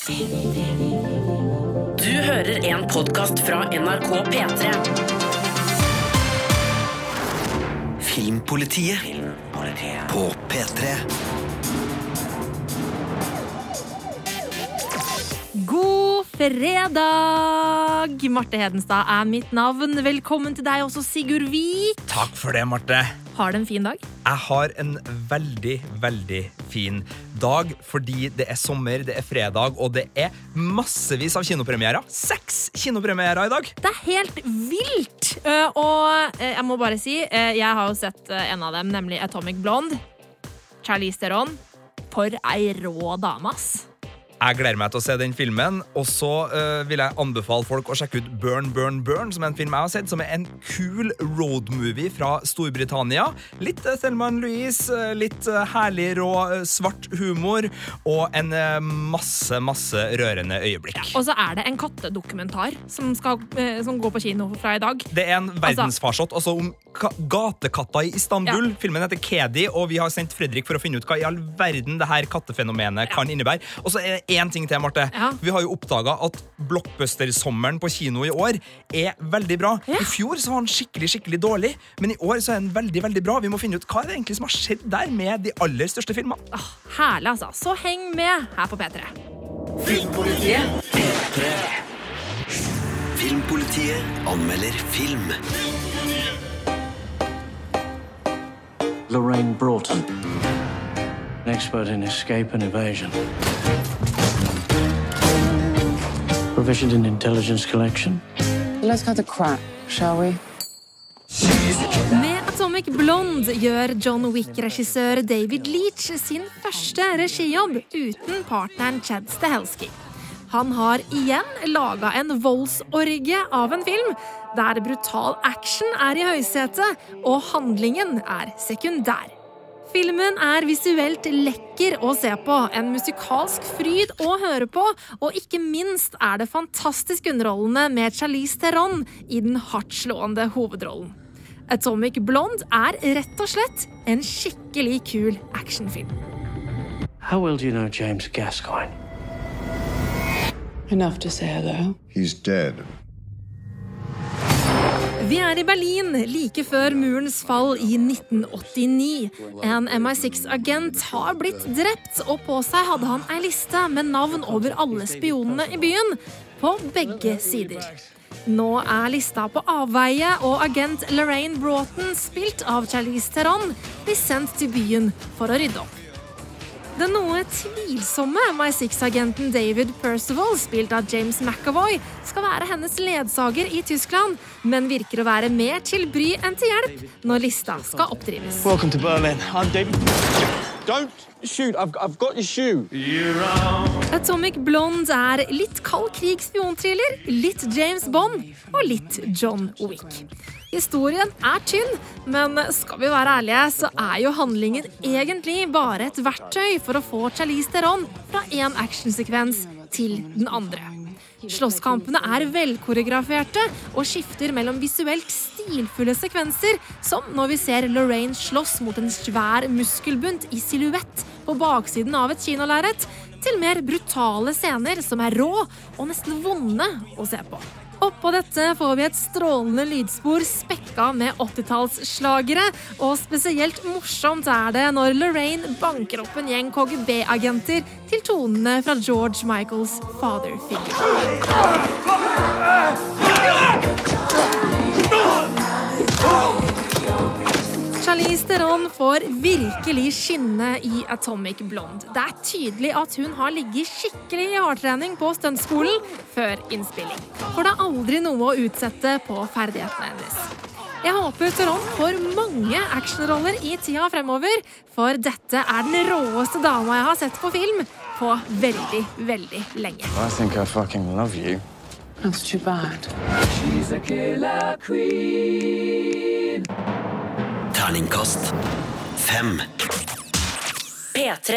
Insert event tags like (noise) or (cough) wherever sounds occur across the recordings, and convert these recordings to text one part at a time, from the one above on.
Du hører en podkast fra NRK P3. Filmpolitiet på P3. God fredag! Marte Hedenstad er mitt navn. Velkommen til deg også, Sigurd Vik. Takk for det, Marte. Har du en fin dag? Jeg har en veldig, veldig fin dag fordi det er sommer, det er fredag, og det er massevis av kinopremierer. Seks kinopremierer i dag! Det er helt vilt! Eh, og eh, jeg må bare si, eh, jeg har jo sett en av dem, nemlig Atomic Blonde. Charlize Theron. For ei rå dame, ass. Jeg gleder meg til å se den filmen, og så uh, vil jeg anbefale folk å sjekke ut Burn, Burn, Burn, som er en film jeg har sett, som er en kul roadmovie fra Storbritannia. Litt uh, Thelma Louise, øh, litt herlig rå svart humor, og en masse, masse rørende øyeblikk. Og så er det en kattedokumentar som, skal, eh, som går på kino fra i dag. Det er en verdensfarsott altså om ka gatekatter i Istanbul. Filmen heter Kedi, og vi har sendt Fredrik for å finne ut hva i all verden det her kattefenomenet kan innebære. Og så er det én ting til, Marte. Ja. Vi har jo oppdaga at blockbuster-sommeren på kino i år er veldig bra. Ja. I fjor så var den skikkelig skikkelig dårlig, men i år så er den veldig veldig bra. Vi må finne ut hva er det egentlig som har skjedd der med de aller største filmene. Åh, herlig, altså. Så heng med her på P3. Filmpolitiet anmelder film. Lorraine Broughton, an expert in escape and evasion. Proficient in intelligence collection. Let's cut the crap, shall we? Med Atomic Blonde gjør John Wick-regissør David Leach sin første regijobb uten partneren Chad Stahelski. Han har igjen laga en voldsorgie av en film der brutal action er i høysetet og handlingen er sekundær. Filmen er visuelt lekker å se på, en musikalsk fryd å høre på, og ikke minst er det fantastisk underholdende med Charlize Theron i den hardtslående hovedrollen. Atomic Blonde er rett og slett en skikkelig kul actionfilm. How well do you know James Gascoigne? Enough to say hello. He's dead. Vi er i Berlin like før murens fall i 1989. En MI6-agent har blitt drept, og på seg hadde han ei liste med navn over alle spionene i byen. På begge sider. Nå er lista på avveie, og agent Lorraine Broughton, spilt av Charlize Theron, blir sendt til byen for å rydde opp. Den noe tvilsomme MI6-agenten David Percival, spilt av James McAvoy, skal være hennes ledsager i Tyskland, men virker å være mer til bry enn til hjelp når lista skal oppdrives. Welcome to Berlin. I'm David. Don't shoot. I've, I've got your shoe. Atomic Blonde er litt kald krig spionthriller, litt James Bond og litt John Wick. Historien er tynn, men skal vi være ærlige, så er jo handlingen egentlig bare et verktøy for å få Charlize Theron fra én actionsekvens til den andre. Slåsskampene er velkoreograferte og skifter mellom visuelt stilfulle sekvenser, som når vi ser Lorraine slåss mot en svær muskelbunt i silhuett på baksiden av et kinolerret, til mer brutale scener som er rå og nesten vonde å se på. Oppå dette får vi et strålende lydspor spekka med 80-tallsslagere, og spesielt morsomt er det når Lorraine banker opp en gjeng KGB-agenter til tonene fra George Michaels Father Figure. Charlize Theron får virkelig skinne i Atomic Blonde. Det er tydelig at hun har ligget skikkelig i hardtrening på stuntskolen før innspilling. For det er aldri noe å utsette på ferdighetene hennes. Jeg håper Theron får mange actionroller i tida fremover, for dette er den råeste dama jeg har sett på film på veldig, veldig lenge. I think I fucking love you. That's too bad. Terningkast fem. P3.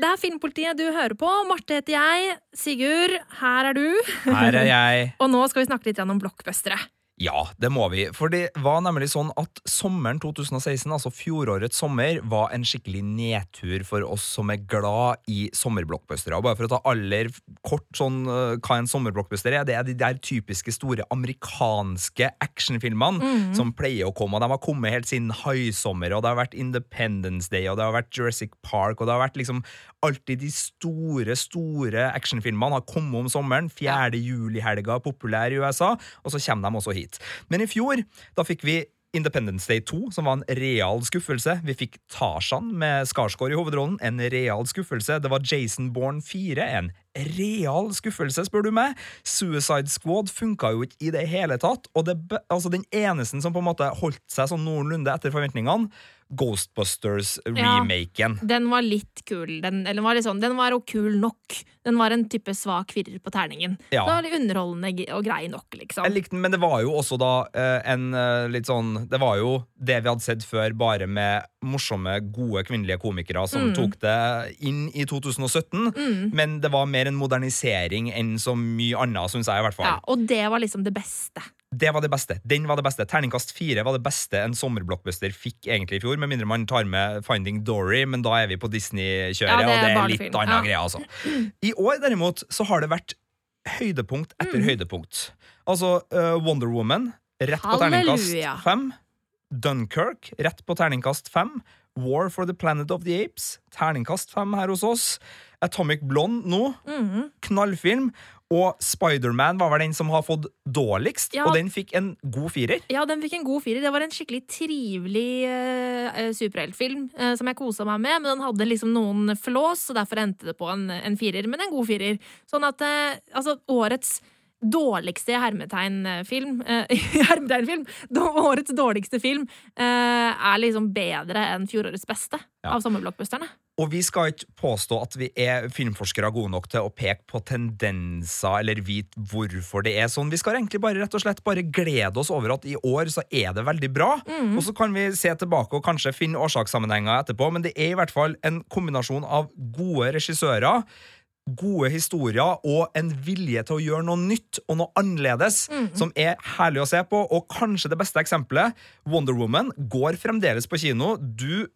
Det er Filmpolitiet du hører på. Marte heter jeg. Sigurd, her er du. Her er jeg. (laughs) Og nå skal vi snakke litt om blockbustere. Ja, det må vi. For det var nemlig sånn at sommeren 2016, altså fjorårets sommer, var en skikkelig nedtur for oss som er glad i sommerblockbustere. Bare for å ta aller kort sånn uh, hva en sommerblockbuster er, det er de der typiske store amerikanske actionfilmene som pleier å komme. Og de har kommet helt siden Haisommer, og det har vært Independence Day, og det har vært Jurassic Park, og det har vært liksom alltid de store, store actionfilmene har kommet om sommeren. 4. juli-helga, populær i USA, og så kommer de også hit. Men i fjor, da fikk vi Independence Day 2, som var en real skuffelse. Vi fikk Tarzan med Skarsgård i hovedrollen, en real skuffelse. Det var Jason Bourne 4, en real skuffelse, spør du meg. Suicide Squad funka jo ikke i det hele tatt, og det, altså den eneste som på en måte holdt seg sånn noenlunde etter forventningene, Ghostbusters-remaken. Den var litt kul. Den, eller var, litt sånn, den var kul nok. Den var en type svak firer på terningen. Ja. Det var litt underholdende og grei nok, liksom. Jeg likte den, men det var jo også da eh, en eh, litt sånn Det var jo det vi hadde sett før, bare med morsomme, gode kvinnelige komikere Mm. som tok det inn i 2017. Men det var mer en modernisering enn så mye annet, syns jeg i hvert fall. Ja, og det var liksom det beste. Det var det beste. Den var det beste. Terningkast fire var det beste en sommerblockbuster fikk egentlig i fjor, med mindre man tar med Finding Dory, men da er vi på Disney-kjøret, Ja, og det er litt annen Ja. greie, altså. I år, derimot, så har det vært høydepunkt Mm. etter høydepunkt. Altså uh, Wonder Woman, rett på terningkast fem. Dunkirk, rett på terningkast fem. War for the Planet of the Apes, terningkast fem her hos oss. Atomic Blonde nå, Mhm. knallfilm. Og Spiderman var vel den som har fått dårligst, Ja. og den fikk en god firer. Ja, den fikk en god firer. Det var en skikkelig trivelig uh, superheltfilm uh, som jeg kosa meg med, men den hadde liksom noen flås, og derfor endte det på en, en firer, men en god firer. Sånn at uh, altså, årets dårligste hermetegnfilm uh, (laughs) Hermetegnfilm! Årets dårligste film eh, er liksom bedre enn fjorårets beste Ja. av sommerblockbusterne. Og vi skal ikke påstå at vi er filmforskere gode nok til å peke på tendenser eller vite hvorfor det er sånn. Vi skal egentlig bare rett og slett bare glede oss over at i år så er det veldig bra. Og så kan vi se tilbake og kanskje finne årsakssammenhenger etterpå, men det er i hvert fall en kombinasjon av gode regissører. Gode historier og en vilje til å gjøre noe nytt og noe annerledes, som er herlig å se på. Og kanskje det beste eksempelet, Wonder Woman, går fremdeles på kino. Du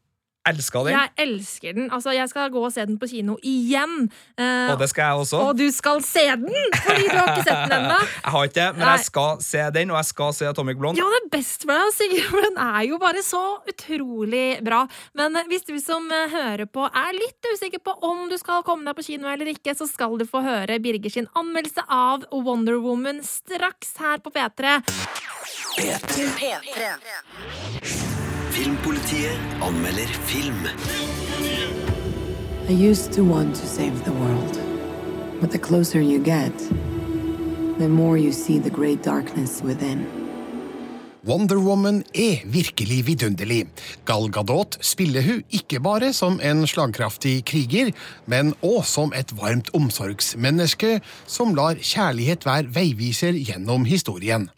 elska den. Jeg elsker den. Altså, jeg skal gå og se den på kino igjen. Eh, Og det skal jeg også. og du skal se den! Fordi du har ikke sett den ennå. (laughs) Jeg har ikke det, men Nei. jeg skal se den, og jeg skal se Atomic Blonde. Ja, det er best for deg, Sigurd, for (laughs) den er jo bare så utrolig bra. Men eh, hvis du som eh, hører på er litt usikker på om du skal komme deg på kino eller ikke, så skal du få høre Birger sin anmeldelse av Wonder Woman straks her på P3. P3. P3. Filmpolitiet anmelder film. I used to want to save the world. But the closer you get, the more you see the great darkness within. Wonder Woman er virkelig vidunderlig. Gal Gadot spiller hun ikke bare som en slagkraftig kriger, men òg som et varmt omsorgsmenneske som lar kjærlighet være veiviser gjennom historien.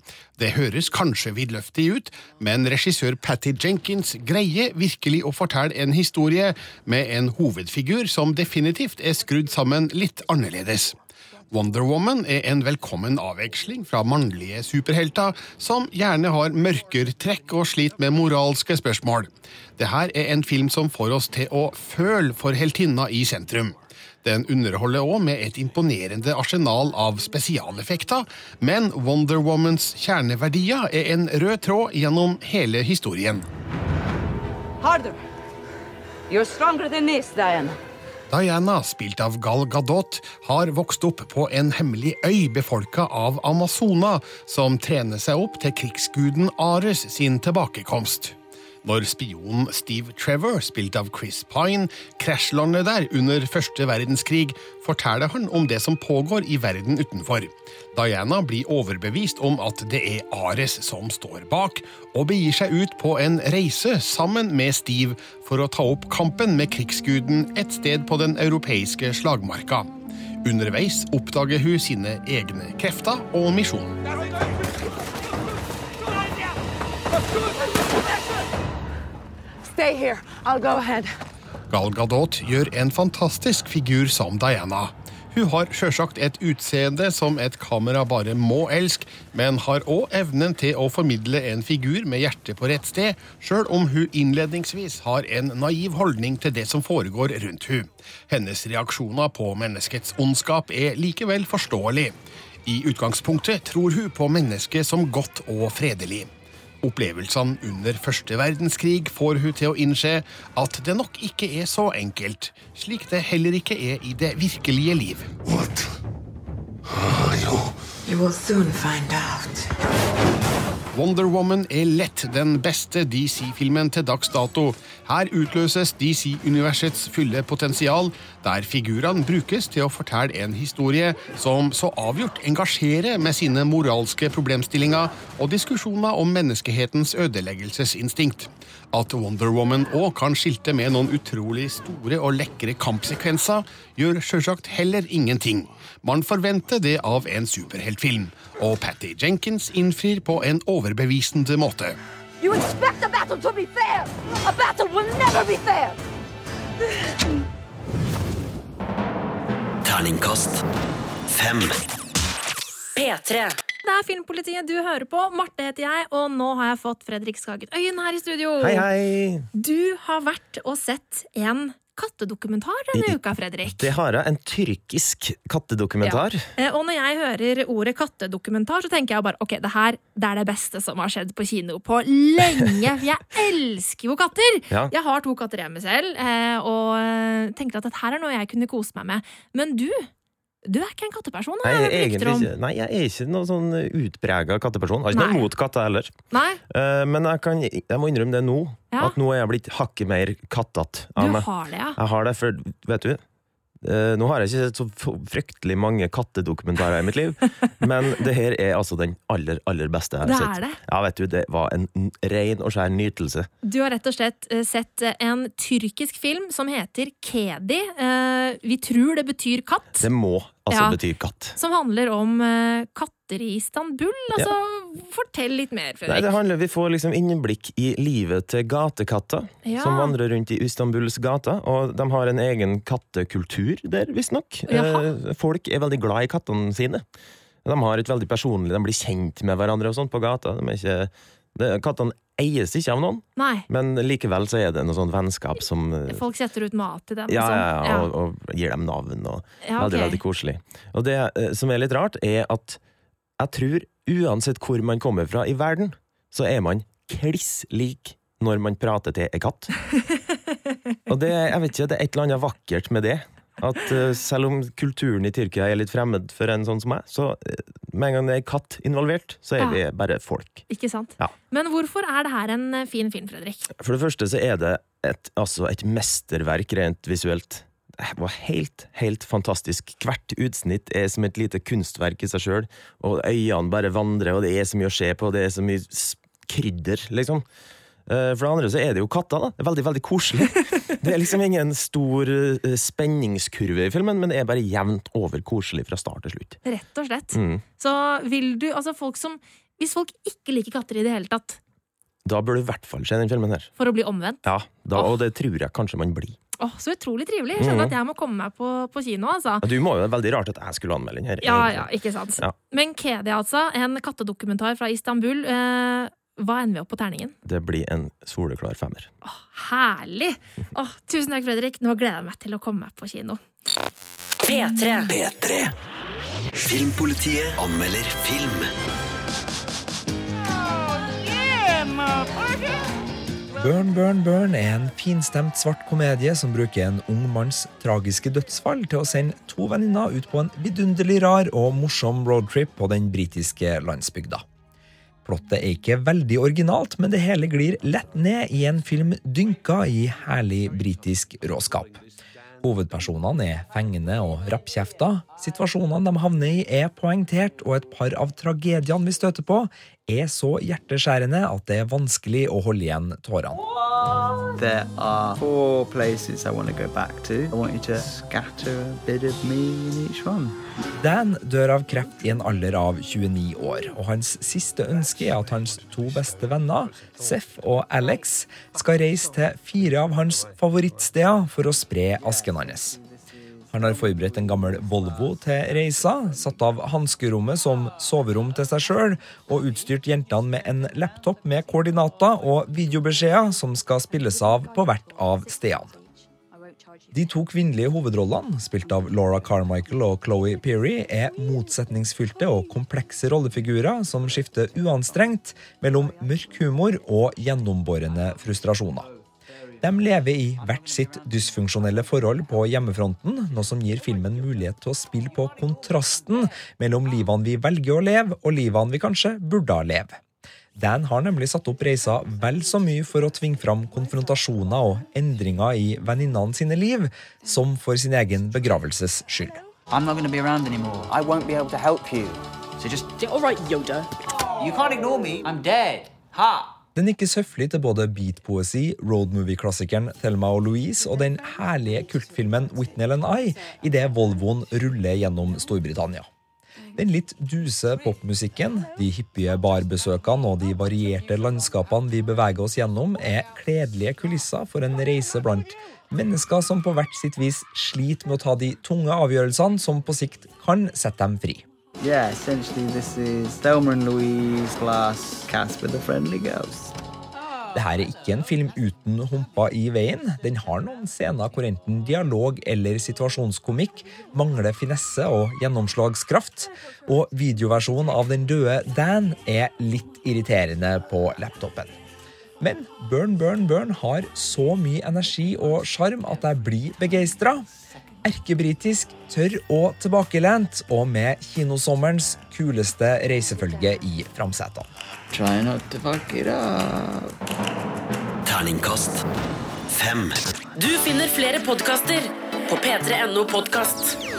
Det høres kanskje vidløftig ut, men regissør Patty Jenkins greier virkelig å fortelle en historie med en hovedfigur som definitivt er skrudd sammen litt annerledes. Wonder Woman er en velkommen avveksling fra mannlige superhelter som gjerne har mørkere trekk og sliter med moralske spørsmål. Dette er en film som får oss til å føle for heltinna i sentrum. Den underholder òg med et imponerende arsenal av spesialeffekter, men Wonder Womans kjerneverdier er en rød tråd gjennom hele historien. Harder. You're stronger than this, Diana. Diana, spilt av Gal Gadot, har vokst opp på en hemmelig øy befolka av Amazona, som trener seg opp til krigsguden Ares sin tilbakekomst. Når spionen Steve Trevor, spilt av Chris Pine, krasjlander der under første verdenskrig, forteller han om det som pågår i verden utenfor. Diana blir overbevist om at det er Ares som står bak, og begir seg ut på en reise sammen med Steve for å ta opp kampen med krigsguden et sted på den europeiske slagmarka. Underveis oppdager hun sine egne krefter og misjon. Gal Gadot gjør en fantastisk figur som Diana. Hun har sjølsagt et utseende som et kamera bare må elske, men har òg evnen til å formidle en figur med hjertet på rett sted, sjøl om hun innledningsvis har en naiv holdning til det som foregår rundt hun. Hennes reaksjoner på menneskets ondskap er likevel forståelig. I utgangspunktet tror hun på mennesket som godt og fredelig. Opplevelsene under første verdenskrig får hun til å innse at det nok ikke er så enkelt, slik det heller ikke er i det virkelige liv. You will soon find out. Wonder Woman er lett den beste DC-filmen til dags dato. Her utløses DC-universets fulle potensial, der figurene brukes til å fortelle en historie som så avgjort engasjerer med sine moralske problemstillinger og diskusjoner om menneskehetens ødeleggelsesinstinkt. At Wonder Woman òg kan skilte med noen utrolig store og lekre kampsekvenser, gjør sjølsagt heller ingenting. Man forventer det av en superheltfilm, og Patty Jenkins innfrir på en overbevisende måte. You expect a battle to be fair! A battle will never be fair! Terningkast fem. P3. Det er Filmpolitiet du hører på. Marte heter jeg, og nå har jeg fått Fredrik Skagen Øyen her i studio. Hei, hei. Du har vært og sett en kattedokumentar denne uka, Fredrik. Det har jeg. En tyrkisk kattedokumentar. Ja. Og når jeg hører ordet kattedokumentar, så tenker jeg bare ok, det her det er det beste som har skjedd på kino på lenge. (laughs) Jeg elsker jo katter! Ja. Jeg har to katter hjemme selv, eh, og tenkte tenker at dette her er noe jeg kunne kose meg med. Men du, du er ikke en katteperson? Nei, Jeg jeg egentlig ikke, nei, jeg er ikke noen sånn utprega katteperson. Har ikke noe mot katter heller. Nei, Uh, Men jeg, kan, jeg må innrømme det nå, Ja. at nå er jeg blitt hakket mer kattete du av meg. har det, ja. Jeg har det, for vet du Nå har jeg ikke sett så fryktelig mange kattedokumentarer i mitt liv, (laughs) men det her er altså den aller, aller beste jeg har Det sett. det. Ja, vet du, det var en ren og skjær nytelse. Du har rett og slett eh, sett eh, en tyrkisk film som heter Kedi. Eh, Vi tror det betyr katt. Det må altså Ja. bety katt. Som handler om eh, katter i Istanbul. Altså, fortell litt mer, Nei, det handler, Vi får liksom innblikk i livet til gatekatter Ja. som vandrer rundt i Istanbuls gater. Og de har en egen kattekultur der, visstnok. Eh, folk er veldig glad i kattene sine. De har et veldig personlig, de blir kjent med hverandre og sånt på gata. De er ikke, det, kattene eies ikke av noen, Nei, men likevel så er det noe sånn vennskap som eh, folk setter ut mat til dem. ja, og ja, ja, og, og gir dem navn. Og, Ja, Veldig, veldig koselig. Og det eh, som er litt rart, er at jeg tror uansett hvor man kommer fra i verden, så er man kliss lik når man prater til ei katt. (laughs) Og det, jeg vet ikke, det er et eller annet vakkert med det. At eh, selv om kulturen i Tyrkia er litt fremmed for en sånn som meg, så eh, med en gang det er katt involvert, så er Ja. vi bare folk. Ikke sant? Ja. Men hvorfor er det her en eh, fin film, Fredrik? For det første så er det et, altså et mesterverk rent visuelt. Det var helt, helt fantastisk. Hvert utsnitt er som et lite kunstverk i seg sjøl, og øynene bare vandrer, og det er så mye å se på, og det er så mye krydder, liksom. Eh, For det andre så er det jo katter, da. Det er veldig, veldig koselig. Det er liksom ingen stor eh, spenningskurve i filmen, men det er bare jevnt over koselig fra start til slutt. Rett og slett. Mm. Så vil du, altså folk som Hvis folk ikke liker katter i det hele tatt, Da bør du i hvert fall se den filmen her. for å bli omvendt Ja, da, og det tror jeg kanskje man blir. Åh, Så utrolig trivelig. Jeg skjønner mm. at jeg må komme meg på, på kino, altså. Du må jo, det er veldig rart at jeg skulle anmelde den her. Ja, ja, ikke sant. Ja. Men Kedi, altså. En kattedokumentar fra Istanbul. Eh, hva ender vi opp på terningen? Det blir en soleklar femmer. Herlig! Åh, tusen takk, Fredrik. Nå gleder jeg meg til å komme meg på kino. P3. P3. Filmpolitiet anmelder film. Burn, Burn, Burn er en finstemt svart komedie som bruker en ung manns tragiske dødsfall til å sende to venninner ut på en vidunderlig rar og morsom roadtrip på den britiske landsbygda. Plottet er ikke veldig originalt, men det hele glir lett ned i en film dynka i herlig britisk råskap. Hovedpersonene er fengende og rappkjefta. Situasjonene de havner i, er poengtert, og et par av tragediene vi støter på, er så hjerteskjærende at det er vanskelig å holde igjen tårene. There are four places I want to go back to. I want you to scatter a bit of me in each one. Dan dør av kreft i en alder av 29 år, og hans siste ønske er at hans to beste venner, Seff og Alex, skal reise til fire av hans favorittsteder for å spre asken hans. Han har forberedt en gammel Volvo til reisa, satt av hanskerommet som soverom til seg sjøl, og utstyrt jentene med en laptop med koordinater og videobeskjeder som skal spilles av på hvert av stedene. De to kvinnelige hovedrollene, spilt av Laura Carmichael og Chloé Peary, er motsetningsfylte og komplekse rollefigurer som skifter uanstrengt mellom mørk humor og gjennombårende frustrasjoner. De lever i hvert sitt dysfunksjonelle forhold på hjemmefronten, noe som gir filmen mulighet til å spille på kontrasten mellom livene vi velger å leve, og livene vi kanskje burde leve. Dan har nemlig satt opp reisa vel så mye for å tvinge fram konfrontasjoner og endringer i venninnene sine liv, som for sin egen begravelses skyld. I'm not going to be around anymore. I won't be able to help you. So just all right, Yoda. You can't ignore me. I'm dead. Ha! Den nikkes høflig til både beatpoesi, roadmovie-klassikeren Thelma og Louise og den herlige kultfilmen Whitney and I idet Volvoen ruller gjennom Storbritannia. Den litt duse popmusikken, de hyppige barbesøkene og de varierte landskapene vi beveger oss gjennom, er kledelige kulisser for en reise blant mennesker som på hvert sitt vis sliter med å ta de tunge avgjørelsene som på sikt kan sette dem fri. Yeah, essentially this is Thelma and Louise plus Casper the Friendly Ghost. Dette er ikke en film uten humper i veien. Den har noen scener hvor enten dialog eller situasjonskomikk mangler finesse og gjennomslagskraft. Og videoversjonen av Den døde Dan er litt irriterende på laptopen. Men Burn, Burn, Burn har så mye energi og sjarm at jeg blir begeistra erkebritisk, tørr og tilbakelent, og med kinosommerens kuleste reisefølge i framsetene. Terningkast fem. Du finner flere podkaster på p3.no podkast.